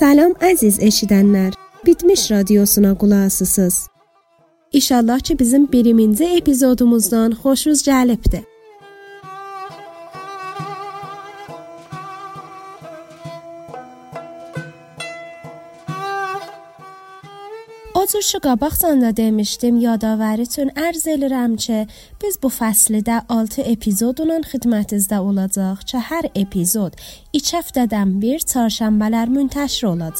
Salam əziz eşidənlər. Bitmiş radiosuna qulaq asısınız. İnşallah ki bizim biriminci epizodumuzdan xoşunuz gəlibdi. شو که باختن داده می‌شدم یادآوریتون ارزیل رم که بیز بو فصل ده آلت اپیزودونان خدمت از دو لذت چه هر اپیزود. ای چفت دادم بیر تارشم بلر منتش رو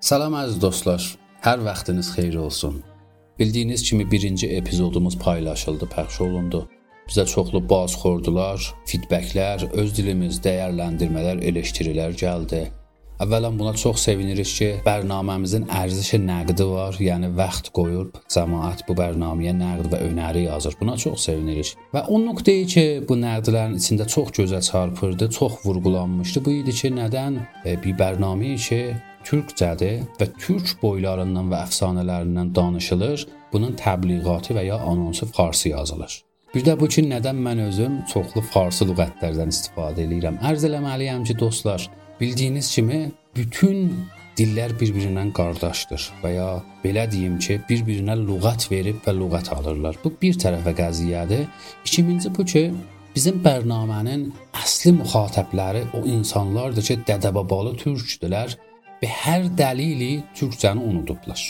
سلام از دوستلاش. هر وقت نسخه ای Bildiyiniz kimi birinci epizodumuz paylaşıldı, pəxş olundu. Bizə çoxlu baz xordular, feedbacklər, öz dilimiz, dəyərləndirmələr, eleştirilər gəldi. Əvvələn buna çox sevinirik ki, bərnaməmizin ərziş nəqdi var, yəni vaxt qoyub cəmaət bu bərnaməyə nəqd və önəri yazır. Buna çox sevinirik. Və o nöqteyi ki, bu nəqdlərin içində çox gözə çarpırdı, çox vurğulanmışdı. Bu idi ki, nədən e, bir bərnaməyi ki, türkcədir və türk boylarından və əfsanələrindən danışılır. Bunun təbliğatı və ya anonsu farsı yazılır. Bir də bu ki, nədən mən özüm çoxlu farsı lüğətlərdən istifadə edirəm. Ərz eləməliyəm ki, dostlar, bildiyiniz kimi bütün dillər bir-birindən qardaşdır və ya belə deyim ki, bir-birinə lüğət verib və lüğət alırlar. Bu bir tərəfə qəziyyədir. İkinci bu ki, bizim bərnamənin əsli müxatəbləri o insanlardır ki, dədə-babalı türkdülər və hər dəlili türkcəni unudublar.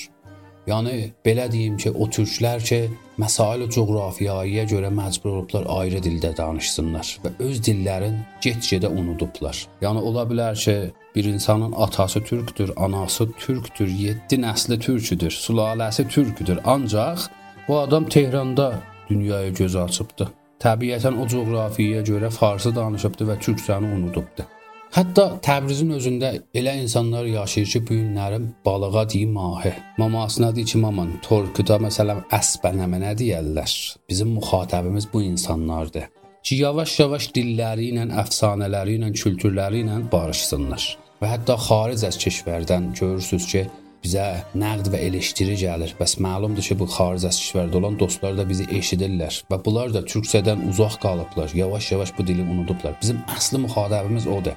Yəni belə deyim ki, o türklər ki, məsail coğrafiyaya görə məcbur olublar ayrı dildə danışsınlar və öz dillərin get-gedə unudublar. Yəni ola bilər ki, bir insanın atası türkdür, anası türkdür, 7 nəsli türküdür, sülaləsi türküdür, ancaq bu adam Tehranda dünyaya göz açıbdı. Təbiətən o coğrafiyaya görə farsı danışıbdı və türkcəni unudubdu. Hətta Təbrizin özündə elə insanlar yaşayır ki, bu günlərim balığa deyim mahi. Mamasına deyir ki, maman, torkuda məsələn əsbənəmə nə deyirlər? Bizim müxatabımız bu insanlardır. Ki yavaş-yavaş dilləri ilə, əfsanələri ilə, kültürləri ilə barışsınlar. Və hətta xaric az kəşvərdən görürsüz ki, bizə nəqd və eleştiri gəlir. Bəs məlumdur ki, bu xaric az kəşvərdə olan dostlar da bizi eşidirlər və bunlar da türkçədən uzaq qalıblar. Yavaş-yavaş bu dili unudublar. Bizim əsli müxatabımız odur.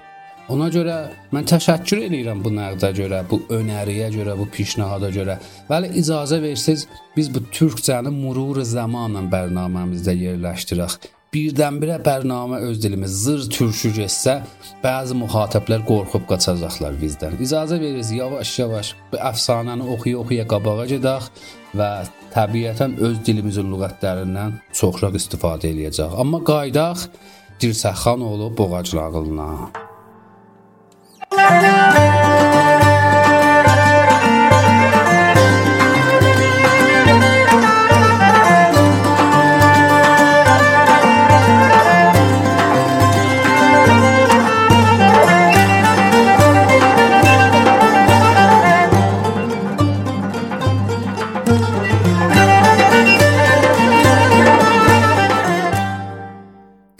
Ona görə mən təşəkkür edirəm bu nəqdə görə, bu önəriyə görə, bu pişnahada görə. Bəli, icazə versiz biz bu türkcəni murur zamanla bərnaməmizdə yerləşdirək. Birdən-birə bərnamə öz dilimiz zır türkü getsə, bəzi müxatəblər qorxub qaçacaqlar bizdən. İcazə veririz yavaş-yavaş bu əfsanəni oxuya-oxuya qabağa gedək və təbiətən öz dilimizin lüğətlərindən çoxraq istifadə eləyəcək. Amma qaydaq Dirsəxan olub Boğac nağılına.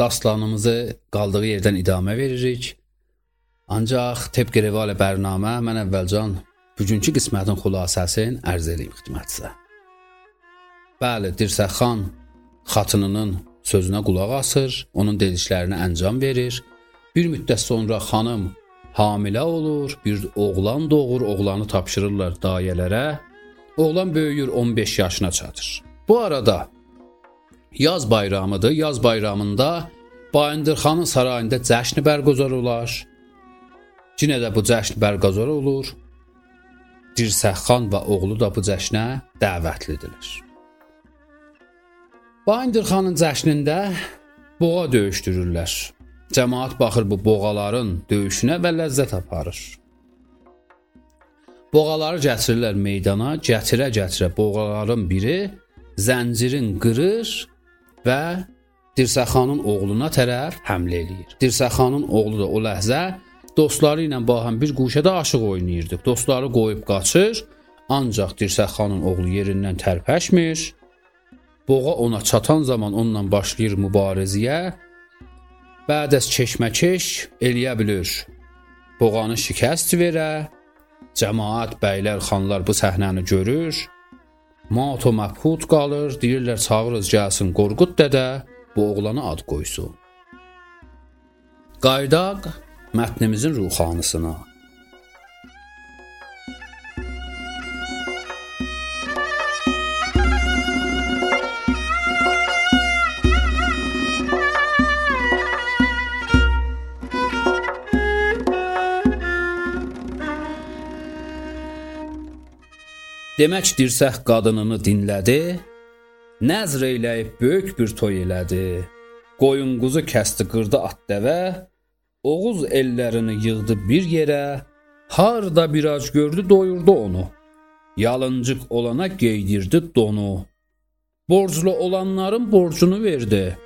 Dastanımızı qaldığı yerdən idamə veririk. Ancaq təbq rival bərnamə mən əvvəlcan bugünkü qismətin xülasəsini ərz edeyim xidmətinizə. Bəli, Dirsəx xan xatınının sözünə qulaq asır, onun dediklərinə əncam verir. Bir müddət sonra xanım hamilə olur, bir oğlan doğur, oğlanı tapşırırlar dayələrə. Oğlan böyüyür, 15 yaşına çatır. Bu arada yaz bayramıdır. Yaz bayramında Bayındır xanın sarayında cəşn bərqərar olar. Yenə də bu cəşn bərqərar olur. Dirsəxxan və oğlu da bu cəşnə dəvətlidirlər. Bayındır xanın cəşnində boğa döyüşdürürlər. Cəmaət baxır bu boğaların döyüşünə və ləzzət aparır. Boğaları gətirirlər meydana, gətirə-gətirə boğaların biri zəncirin qırır və Dirsəxanın oğluna tərəf həmlə eləyir. Dirsəxanın oğlu da o ləhzə Dostları ilə bahəm bir quşədə aşıq oynayırdıq. Dostları qoyub qaçır, ancaq Dirsəx xanın oğlu yerindən tərpəşmir. Boğa ona çatan zaman onunla başlayır mübarizəyə. Bədəs keşməkeş eləyə bilir. Boğanı şikəst verə. Cəmaət, bəylər, xanlar bu səhnəni görür. Mato məbhut qalır, deyirlər çağırız gəlsin Qorqud dədə bu oğlana ad qoysun. Qaydaq mətnimizin ruhanısına. Demək dirsək qadınını dinlədi, nəzr eyləyib böyük bir toy elədi. Qoyun quzu kəsdi, qırdı at dəvə, Oğuz ellərini yığdı bir yerə, harda biraz gördü doyurdu onu. Yalıncıq olana geydirdi donu. Borclu olanların borcunu verdi.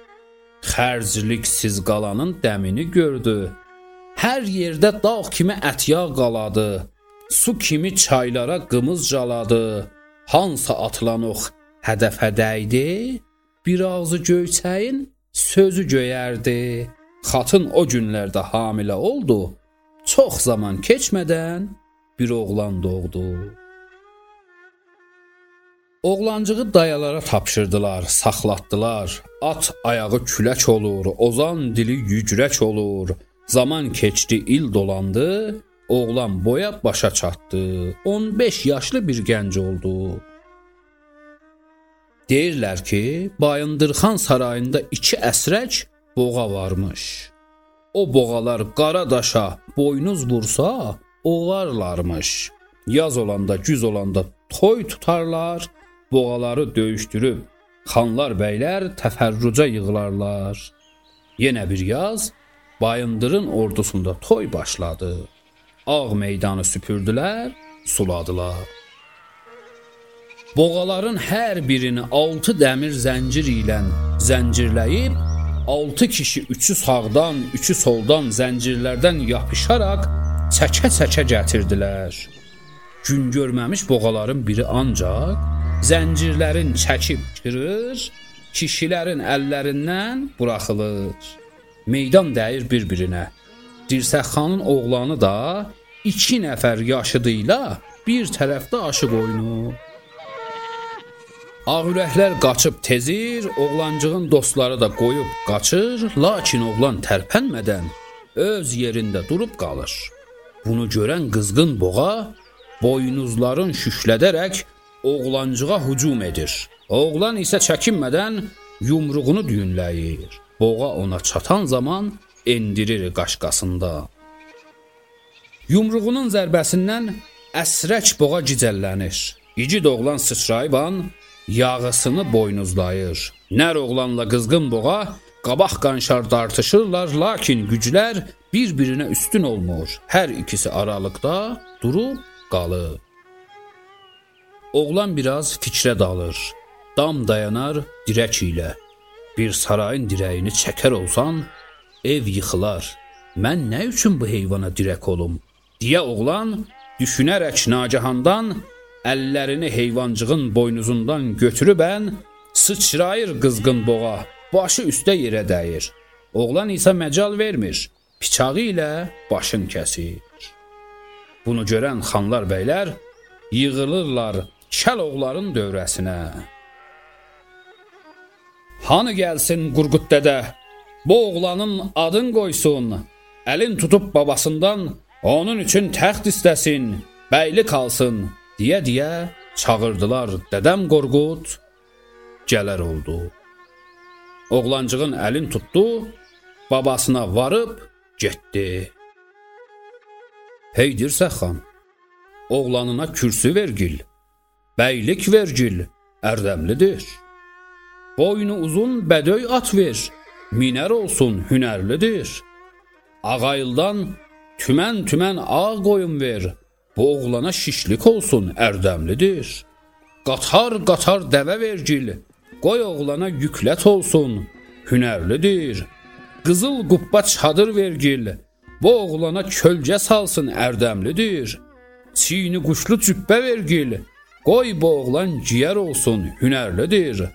Xərcliksiz qalanın dəmini gördü. Hər yerdə dağ kimi ətya qaladı. Su kimi çaylara qımız caladı. Hansa atılan ox hədəfə dəydi, bir ağzı göyçəyin sözü göyərdi. Xatın o günlərdə hamilə oldu. Çox zaman keçmədən bir oğlan doğdu. Oğlancığı dayalara tapşırdılar, saxlatdılar. At ayağı külək olur, ozan dili yücrək olur. Zaman keçdi, il dolandı, Oğlan boya başa çatdı. 15 yaşlı bir gənc oldu. Deyirlər ki, Bayındırxan sarayında iki əsrək boğa varmış. O boğalar qara daşa boynuz vursa, oğarlarmış. Yaz olanda, güz olanda toy tutarlar, boğaları döyüşdürüb xanlar, bəylər təfərrücə yığılarlar. Yenə bir yaz Bayındırın ordusunda toy başladı. Ağ meydanı süpürdülər, suladılar. Boğaların hər birini 6 dəmir zəncir ilə zəncirləyib 6 kişi üçü sağdan, üçü soldan zəncirlərdən yapışaraq çəkə-çəkə gətirdilər. Gün görməmiş boğaların biri ancaq zəncirlərin çəkib qırır, kişilərin əllərindən buraxılır. Meydan dəyir bir-birinə. Dirsəxanın oğlanı da iki nəfər yaşıdıyla bir tərəfdə aşıq oyunu. Ağürəklər qaçıb tezir, oğlancığın dostları da qoyub qaçır, lakin oğlan tərpənmədən öz yerində durub qalır. Bunu görən qızğın boğa boynuzların şüşlədərək oğlancığa hücum edir. Oğlan isə çəkinmədən yumruğunu düyünləyir. Boğa ona çatan zaman endirir qaşqasında. Yumruğunun zərbəsindən əsrək boğa gicəllənir. İgid oğlan sıçrayıban yağısını boynuzlayır. Nər oğlanla qızğın boğa qabaq qanşar dartışırlar, lakin güclər bir-birinə üstün olmur. Hər ikisi aralıqda durub qalır. Oğlan biraz fikrə dalır. Dam dayanar dirək ilə. Bir sarayın dirəyini çəkər olsan, ev yıxılar. Mən nə üçün bu heyvana dirək olum? deyə oğlan düşünərək nagahandan əllərini heyvancığın boynuzundan götürübən sıçrayır qızğın boğa, başı üstə yerə dəyir. Oğlan isə məcal vermir, bıçağı ilə başın kəsir. Bunu görən xanlar bəylər yığılırlar kəl oğların dövrəsinə. Hanı gəlsin Qurqud dədə, Bu oğlanın adın qoysun. Əlin tutub babasından onun üçün təxt istəsin, bəyli qalsın deyə-deyə çağırdılar. Dədəm Qorqud gələr oldu. Oğlancığın əlin tutdu, babasına varıb getdi. Hey dirsə xan, oğlanına kürsü vergil, bəylik vergil, ərdəmlidir. Boynu uzun bədöy at ver.'' minər olsun, hünərlidir. Ağayıldan tümən-tümən ağ qoyun ver. Bu oğlana şişlik olsun, ərdəmlidir. Qatar-qatar dəvə vergil. Qoy oğlana yüklət olsun, hünərlidir. Qızıl qubba çadır vergil. Bu oğlana kölgə salsın, ərdəmlidir. Çiyini quşlu cübbə vergil. Qoy bu oğlan ciyər olsun, hünərlidir.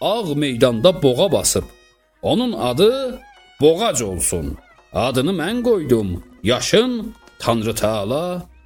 Ağ meydanda boğa basıb Onun adı Boğac olsun. Adını mən qoydum. Yaşın Tanrı Taala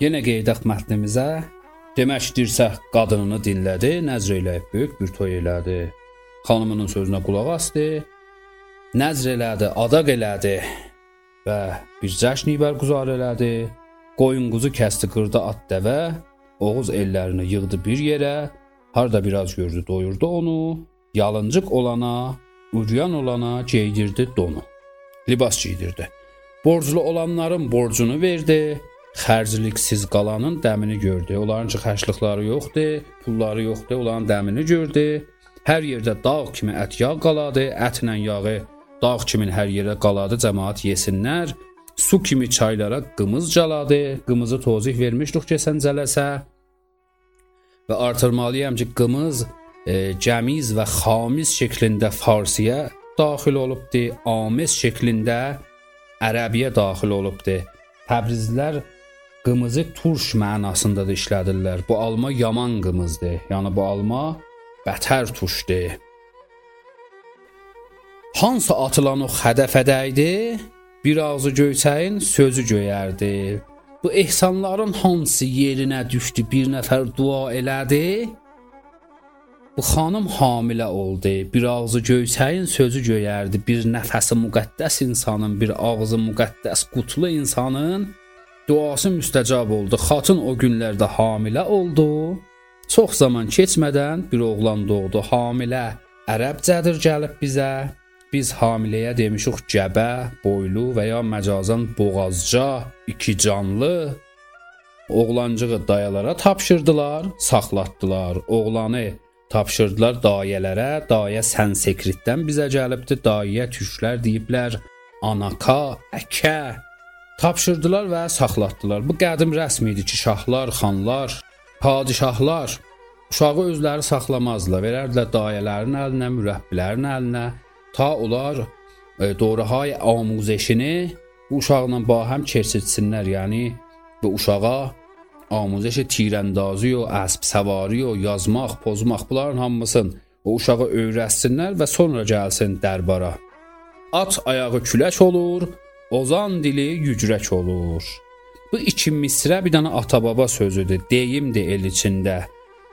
yenə qeydaq mətnimizə. Demək dirsə qadınını dinlədi, nəzr eləyib böyük bir toy elədi. Xanımının sözünə qulaq asdı. Nəzr elədi, adaq elədi və bir cəşn bərqüzar elədi. Qoyun quzu kəsdi, qırdı at dəvə, Oğuz ellərini yığdı bir yerə, harda biraz gördü, doyurdu onu, yalıncıq olana, uryan olana geydirdi donu. Libas giydirdi. Borclu olanların borcunu verdi. Xərcliksiz qalanın dəmini gördü. Onların çıxaşlıqları yoxdur, pulları yoxdur, onların dəmini gördü. Hər yerdə dağ kimi ət yağ qaladı, ətlə yağı dağ kimi hər yerə qaladı, cəmaət yesinlər. Su kimi çaylara qımız caladı. Qımızı tozih vermişdik keçən cələsə. Və artırmalıyam ki, qımız e, cəmiz və xamiz şəklində farsiyə daxil olubdu, amiz şəklində ərəbiyə daxil olubdu. Təbrizlilər qımızı turş mənasında da işlədirlər. Bu alma yaman qımızdır. Yəni bu alma bətər turşdur. Hansı atılan o hədəfədəydi? Bir ağzı göyçəyin sözü göyərdi. Bu ehsanların hansı yerinə düşdü? Bir nəfər dua elədi. Bu xanım hamilə oldu. Bir ağzı göyçəyin sözü göyərdi. Bir nəfəsi müqəddəs insanın, bir ağzı müqəddəs qutlu insanın duası müstəcab oldu. Xatın o günlərdə hamilə oldu. Çox zaman keçmədən bir oğlan doğdu. Hamilə ərəbcədir gəlib bizə. Biz hamiləyə demişik gəbə, boylu və ya məcazən boğazca, iki canlı. Oğlancığı dayalara tapşırdılar, saxlatdılar. Oğlanı tapşırdılar dayələrə. Dayə Sanskritdən bizə gəlibdi. Dayə türklər deyiblər anaka, əkə. Tapşırdılar və saxlatdılar. Bu qədim rəsm idi ki, şahlar, xanlar, padişahlar uşağı özləri saxlamazdılar. Verərdilər dayələrin əlinə, mürəbbilərin əlinə ta onlar e, doğruhay amuzəşini bu uşaqla bahəm keçirtsinlər. Yəni bu uşağa amuzəş tirəndazı o, əsb səvari yazmaq, pozmaq bunların hamısını o uşağa öyrətsinlər və sonra gəlsin dərbara. At ayağı külək olur, ozan dili yücrək olur. Bu iki misrə bir dənə ata-baba sözüdür. Deyimdir el içində.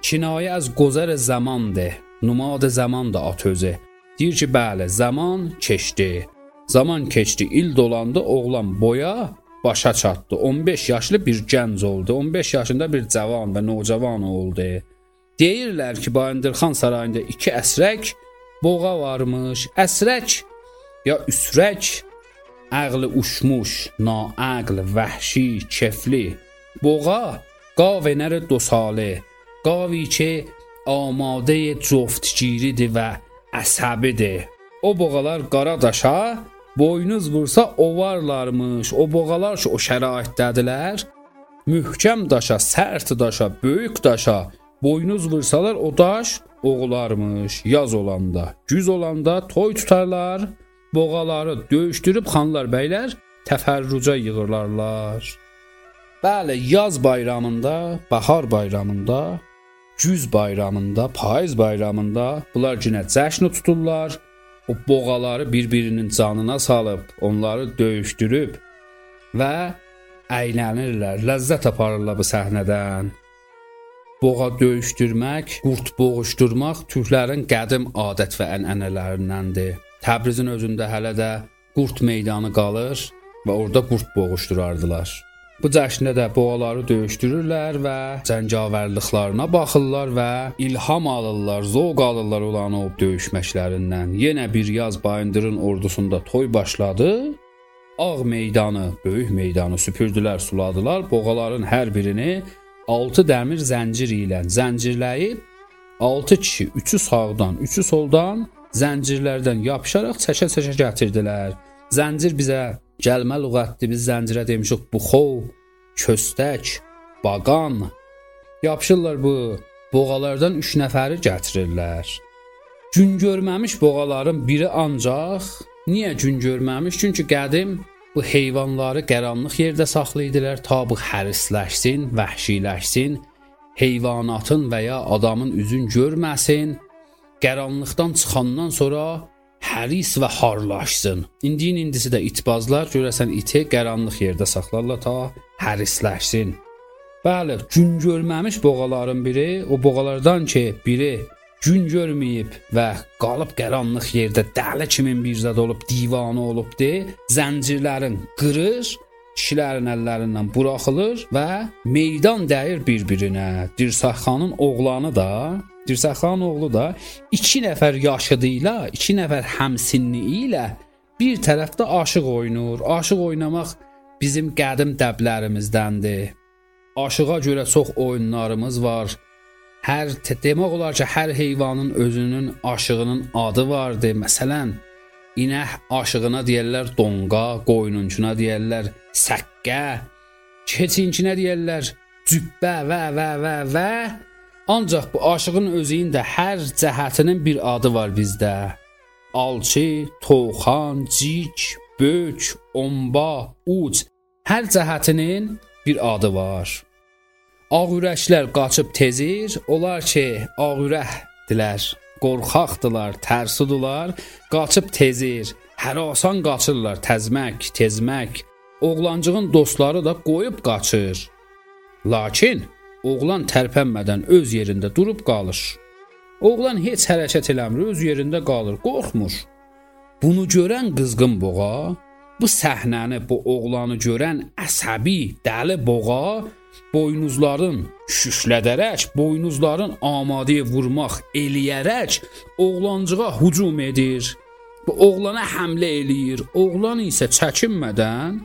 Kinayə az qozar zamandır. Numad zaman da at özü. Deyir ki, bəli, zaman keçdi. Zaman keçdi, il dolandı, oğlan boya başa çatdı. 15 yaşlı bir gənc oldu. 15 yaşında bir cavan və nocavan oldu. Deyirlər ki, Bayındırxan sarayında iki əsrək boğa varmış. Əsrək ya üsrək əqli uşmuş, naəql, vəhşi, kefli. Boğa qavənər dو ساله قاوی که آماده جفتگیریdir və əsəbidir. O boğalar qara daşa boynuz vursa ovarlarmış. O boğalar ki o şəraitdədilər. Möhkəm daşa, sərt daşa, böyük daşa boynuz vursalar o daş oğularmış. Yaz olanda, güz olanda toy tutarlar. Boğaları döyüşdürüb xanlar bəylər təfərrüca yığırlarlar. Bəli, yaz bayramında, bahar bayramında güz bayramında, payız bayramında bunlar yenə cəşn tuturlar. O boğaları bir-birinin canına salıb, onları döyüşdürüb və əylənirlər, ləzzət aparırlar bu səhnədən. Boğa döyüşdürmək, qurd boğuşdurmaq türklərin qədim adət və ənənələrindəndir. Təbrizin özündə hələ də qurd meydanı qalır və orada qurd boğuşdurardılar. Bu cəşndə də boğaları döyüşdürürlər və cəngavərliklərinə baxırlar və ilham alırlar, zövq alırlar olan o döyüşməklərindən. Yenə bir yaz Bayındırın ordusunda toy başladı. Ağ meydanı, böyük meydanı süpürdülər, suladılar. Boğaların hər birini 6 dəmir zəncir ilə zəncirləyib 6 kişi, 3-ü sağdan, 3-ü soldan zəncirlərdən yapışaraq çəkə-çəkə gətirdilər. Zəncir bizə gəlmə lüğətdir. Biz zəncirə demişik buxov, köstək, baqan. Yapışırlar bu boğalardan 3 nəfəri gətirirlər. Gün görməmiş boğaların biri ancaq niyə gün görməmiş? Çünki qədim bu heyvanları qaranlıq yerdə saxlayırdılar ta bu hərisləşsin, vəhşiləşsin, heyvanatın və ya adamın üzün görməsin. Qaranlıqdan çıxandan sonra həris və harlaşsın. İndi indisi də itbazlar görəsən iti qaranlıq yerdə saxlarlar ta hərisləşsin. Bəli, gün görməmiş boğaların biri, o boğalardan ki, biri gün görməyib və qalıb qaranlıq yerdə dəli kimin bir zad olub, divanə olubdu, zəncirlərin qırır, kişilərin əllərindən buraxılır və meydan dəyir bir-birinə. Dirsəxanın oğlanı da, Dirsəxan oğlu da 2 nəfər yaşıdı ilə, 2 nəfər həmsinni ilə bir tərəfdə aşıq oynur. Aşıq oynamaq bizim qədim dəblərimizdəndir. Aşığa görə çox oyunlarımız var. Hər demək olar ki, hər heyvanın özünün aşığının adı vardır. Məsələn, inək aşığına deyirlər donqa, qoyununkuna deyirlər səqqə, keçinkinə deyirlər cübbə və və və və. Ancaq bu aşığın özünün də hər cəhətinin bir adı var bizdə. Alçı, toxan, cik, bök, omba, uc hər cəhətinin bir adı var. Ağürəklər qaçıb tezir, onlar ki, ağürəkdilər, qorxaqdılar, tərsudular, qaçıb tezir. Hər asan qaçırlar, təzmək, tezmək. Oğlancığın dostları da qoyub qaçır. Lakin oğlan tərpənmədən öz yerində durub qalır. Oğlan heç hərəkət eləmir, öz yerində qalır, qorxmur. Bunu görən qızğın boğa Bu səhnəni, bu oğlanı görən əsəbi dəli boğa boynuzların şüşlədərək, boynuzların amadəyə vurmaq eləyərək oğlancığa hücum edir. Bu oğlana həmlə eləyir. Oğlan isə çəkinmədən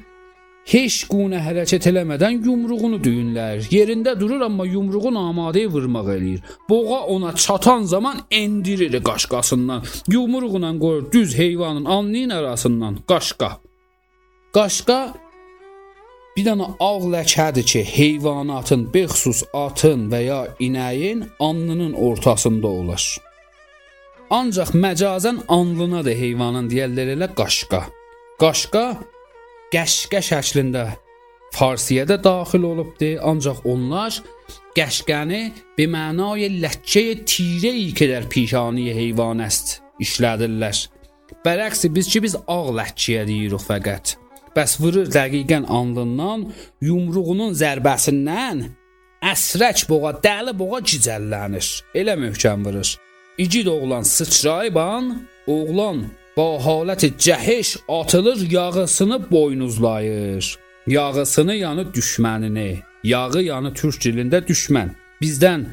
heç qunə hərəkət eləmədən yumruğunu düyünlər. Yerində durur amma yumruğun amadəyə vurmaq eləyir. Boğa ona çatan zaman endirir qaşqasından. Yumruğuna qoyur düz heyvanın alnının arasından qaşqa. Qaşqa bir dənə ağ ləkədir ki, heyvanatın, bexsus atın və ya inəyin alnının ortasında olur. Ancaq məcazən alnına da heyvanın deyirlər elə qaşqa. Qaşqa qəşqə şəklində Farsiyə də daxil olubdu, ancaq onlar qəşqəni be mənay ləkçə tirəyi qədər pişani heyvan است işlədirlər. Bərəksi biz ki biz ağ ləkçəyə deyirik fəqət. Bəs vurur dəqiqən alnından, yumruğunun zərbəsindən əsrək boğa, dəli boğa gicəllənir. Elə möhkəm vurur. İgid oğlan sıçrayban, oğlan ba haləti cəhiş atılır, yağısını boynuzlayır. Yağısını yanı düşmənini, yağı yanı türk dilində düşmən. Bizdən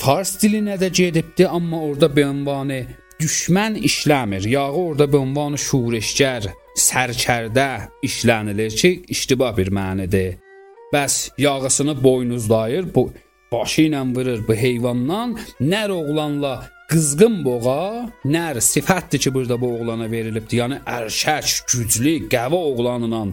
fars dilinə də gedibdi, amma orada bənvanı düşmən işləmir. Yağı orada bənvanı şurişgər, sərkərdə işlənilir ki, iştibah bir mənidir. Bəs yağısını boynuzlayır, bu başı ilə vurur bu heyvandan, nər oğlanla qızğın boğa, nər sifətdir ki, burada bu oğlana verilibdir. Yəni ərşək, güclü, qəvi oğlanla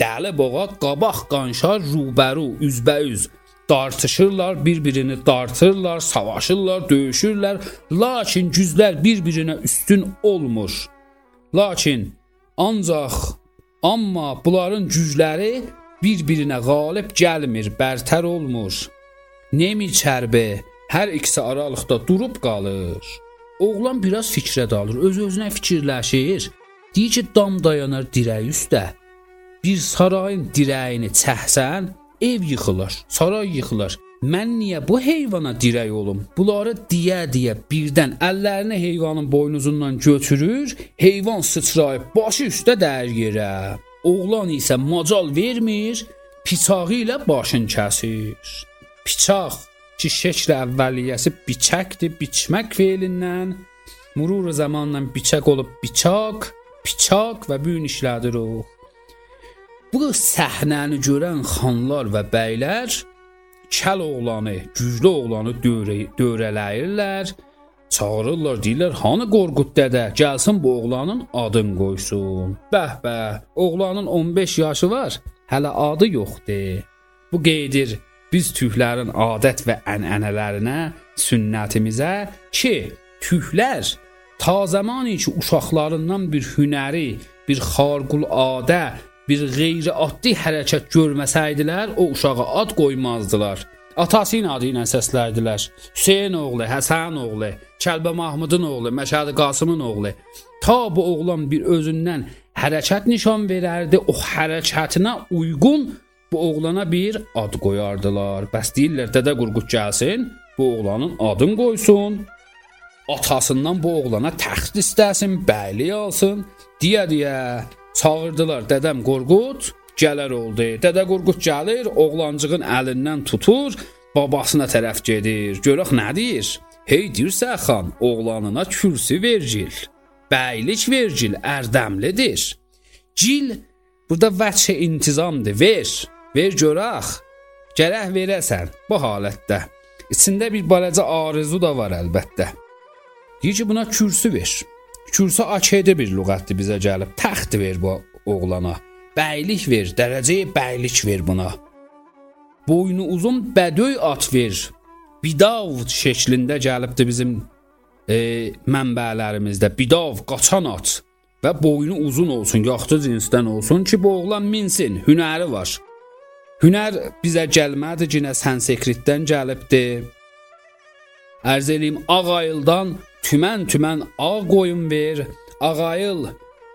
dəli boğa qabaq qanşar rubəru, üzbəüz dartışırlar, bir-birini dartırlar, savaşırlar, döyüşürlər, lakin güzlər bir-birinə üstün olmur. Lakin Ancaq amma bunların gücləri bir-birinə qalib gəlmir, bərtər olmur. Nemi çərbi hər ikisi aralıqda durub qalır. Oğlan biraz fikrə dalır, öz-özünə fikirləşir. Deyir ki, dam dayanar dirək üstə. Bir sarayın dirəyini çəhsən, ev yıxılır, saray yıxılır. Mən niyə bu heyvana dirək olum? Bunları deyə-deyə birdən əllərini heyvanın boynuzundan götürür, heyvan sıçrayıb başı üstə dəyir yerə. Oğlan isə macal vermir, piçağı ilə başını kəsir. Piçaq ki, şəkl əvvəliyyəsi biçəkdir, biçmək feilindən murur zamanla biçək olub biçaq, piçaq və bu gün işlədir o. Bu səhnəni görən xanlar və bəylər kəl oğlanı, güclü oğlanı dövrə, dövrələyirlər Çağırırlar, deyirlər, "Hanı Qorqud dədə, gəlsin bu oğlanın adını qoysun." Bəh bəh, oğlanın 15 yaşı var, hələ adı yoxdur. Bu qeydir biz türklərin adət və ənənələrinə, sünnətimizə ki, türklər ta zamanı ki uşaqlarından bir hünəri, bir xarqul-adə, bir qeyri-addi hərəkət görməsəydilər, o uşağa ad qoymazdılar. Atasının adı ilə səslərdilər. Hüseyn oğlu, Həsən oğlu, Kəlbə Mahmudun oğlu, Məşədi Qasımın oğlu. Ta bu oğlan bir özündən hərəkət nişan verərdi, o hərəkətinə uyğun bu oğlana bir ad qoyardılar. Bəs deyirlər Dədə Qurqud gəlsin, bu oğlanın adını qoysun. Atasından bu oğlana təxt istəsin, bəylik alsın. Deyə-deyə çağırdılar Dədəm Qorqud gələr oldu. Dədə Qurqud gəlir, oğlancığın əlindən tutur, babasına tərəf gedir. Görək nə deyir? Hey dirsə xan, oğlanına kürsü vergil. Bəylik vergil ərdəmlidir. Cil burada vəçə intizamdır. Ver. Ver görək. Gərək verəsən bu halətdə. İçində bir balaca arzu da var əlbəttə. Deyir ki, buna kürsü ver. Kürsü AKD bir lüğətdir bizə gəlib. Təxt ver bu oğlana. Bəylik ver, dərəcəyə bəylik ver buna. Boynu uzun bədöy at ver. Bidav şəklində gəlibdi bizim e, mənbələrimizdə. Bidav qaçan at və boynu uzun olsun, yaxşı cinsdən olsun ki, bu oğlan minsin, hünəri var. Hünər bizə gəlmədi, yenə Sanskritdən gəlibdi. Ərz eləyim Ağayıldan tümən-tümən ağ qoyun ver. Ağayıl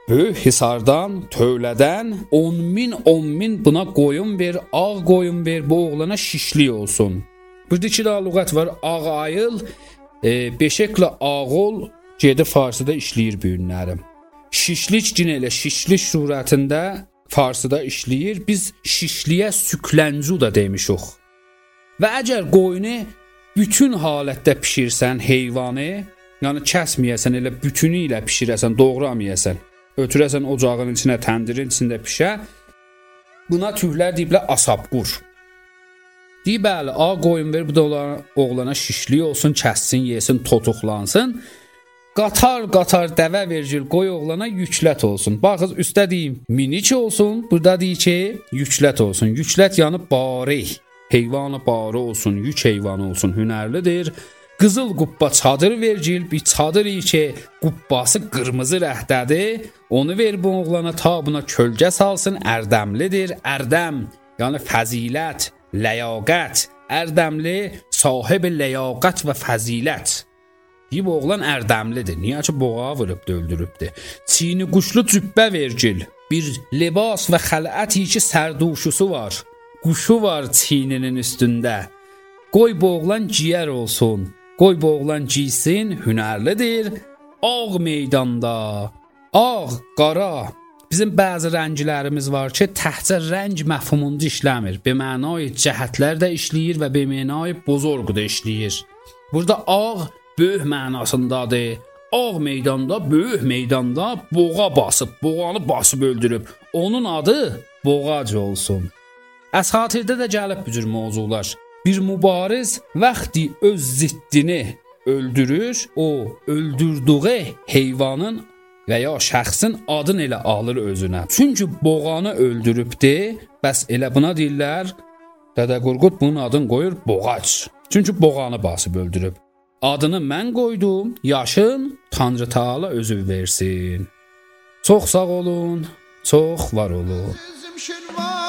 Böyük Hisardan, tövlədən 10 min, 10 min buna qoyun ver, ağ qoyun ver, bu oğlana şişlik olsun. Burada iki daha lüğət var. Ağ ayıl, e, beşəklə ağol gedi farsıda işləyir bu günlərim. Şişlik cinə ilə şişlik surətində farsıda işləyir. Biz şişliyə sükləncu da demişik. Və əgər qoyunu bütün halətdə bişirsən heyvanı, yəni kəsməyəsən, elə bütünü ilə bişirəsən, doğramayasan ötürəsən ocağın içinə, təndirin içində pişə. Buna tühlər deyiblər asabqur. Deyib bəli, a qoyun ver bu da oğlana şişlik olsun, kəssin, yesin, totuqlansın. Qatar qatar dəvə vergil qoy oğlana yüklət olsun. Baxız üstə deyim minik olsun, burada deyir ki, yüklət olsun. Yüklət yəni bari, heyvanı bari olsun, yük heyvanı olsun, hünərlidir. Qızıl qubba çadır vergil, bir çadır ki, qubbası qırmızı rəhdədir. Onu ver bu oğlana ta buna kölgə salsın, ərdəmlidir. Ərdəm, yəni fəzilət, ləyaqət. Ərdəmli sahib ləyaqət və fəzilət. Deyib oğlan ərdəmlidir. Niyə ki boğa vurub öldürübdü. Çini quşlu cübbə vergil. Bir libas və xələt ki sərduşusu var. Quşu var çininin üstündə. Qoy bu oğlan ciyər olsun. Qoy bu oğlan giysin, hünərlidir. Ağ meydanda, ağ, qara. Bizim bəzi rənglərimiz var ki, təhcə rəng məfhumunda işləmir. Bəmənay cəhətlər də işləyir və bəmənay bozorq da işləyir. Burada ağ böyük mənasındadır. Ağ meydanda, böyük meydanda boğa basıb, boğanı basıb öldürüb. Onun adı boğac olsun. Əsatirdə də gəlib bu cür mövzular. Bir mübariz vaxtı öz ziddini öldürür, o öldürdüyü heyvanın və ya şəxsin adını elə alır özünə. Çünki boğanı öldürübdü, bəs elə buna deyirlər Dədə Qorqud bunun adını qoyur boğac. Çünki boğanı basıb öldürüb. Adını mən qoydum, yaşın Tanrı Taala özü versin. Çox sağ olun, çox var olun. Bizim Şirvan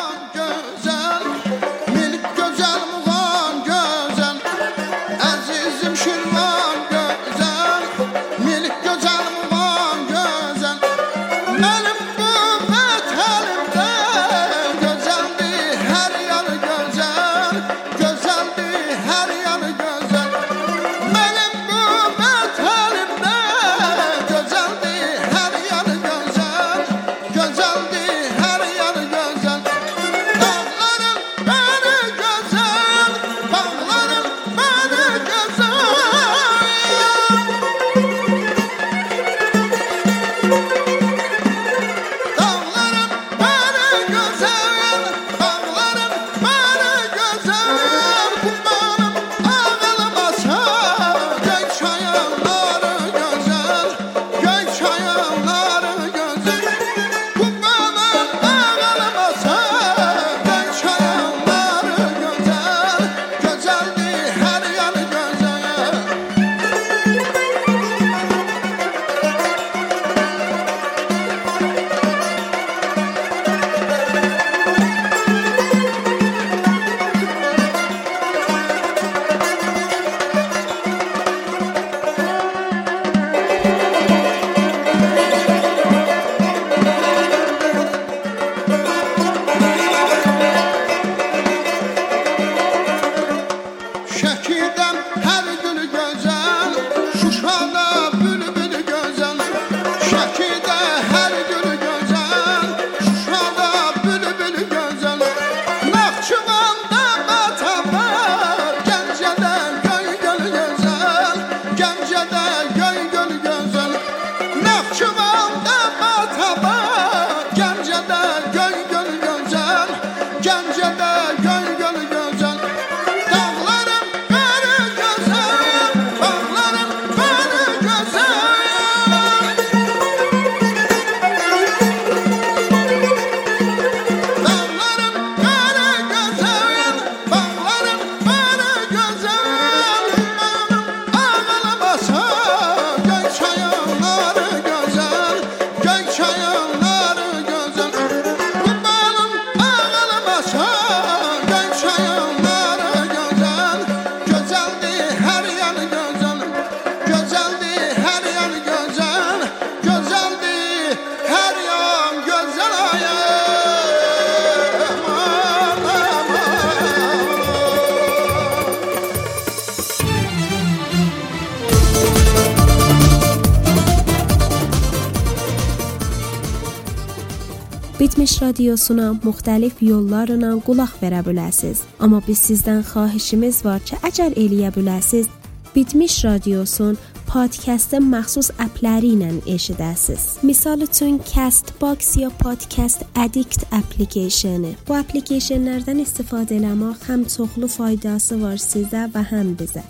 radiosuna müxtəlif yollarla qulaq verə bilərsiniz. Amma biz sizdən xahişimiz var ki, əgər eləyə biləsiniz, Bitmiş radiosun podkastın məxsus appləri ilə eşidəsiz. Misal üçün Castbox ya Podcast Addict application-ı. Bu applicationlardan istifadə etmək həm çoxlu faydası var sizə və həm bizə.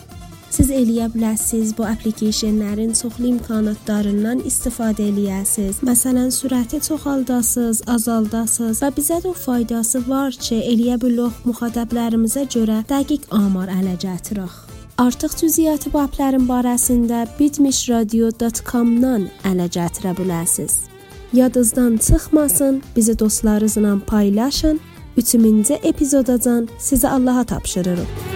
Siz eləyə bilərsiniz bu applicationların çoxlu imkanatlarından istifadə eləyəsiniz. Məsələn, sürəti çoxaldasınız, azaldasınız və bizə də faydası var ki, eləyə bilərik müxatəblərimizə görə dəqiq amar ələ gətirək. Artıq cüziyyatı bu applərin barəsində bitmişradio.com-dan ələ gətirə bilərsiniz. Yadınızdan çıxmasın, bizi dostlarınızla paylaşın. 3-cü epizodacan sizə Allaha tapşırırıq.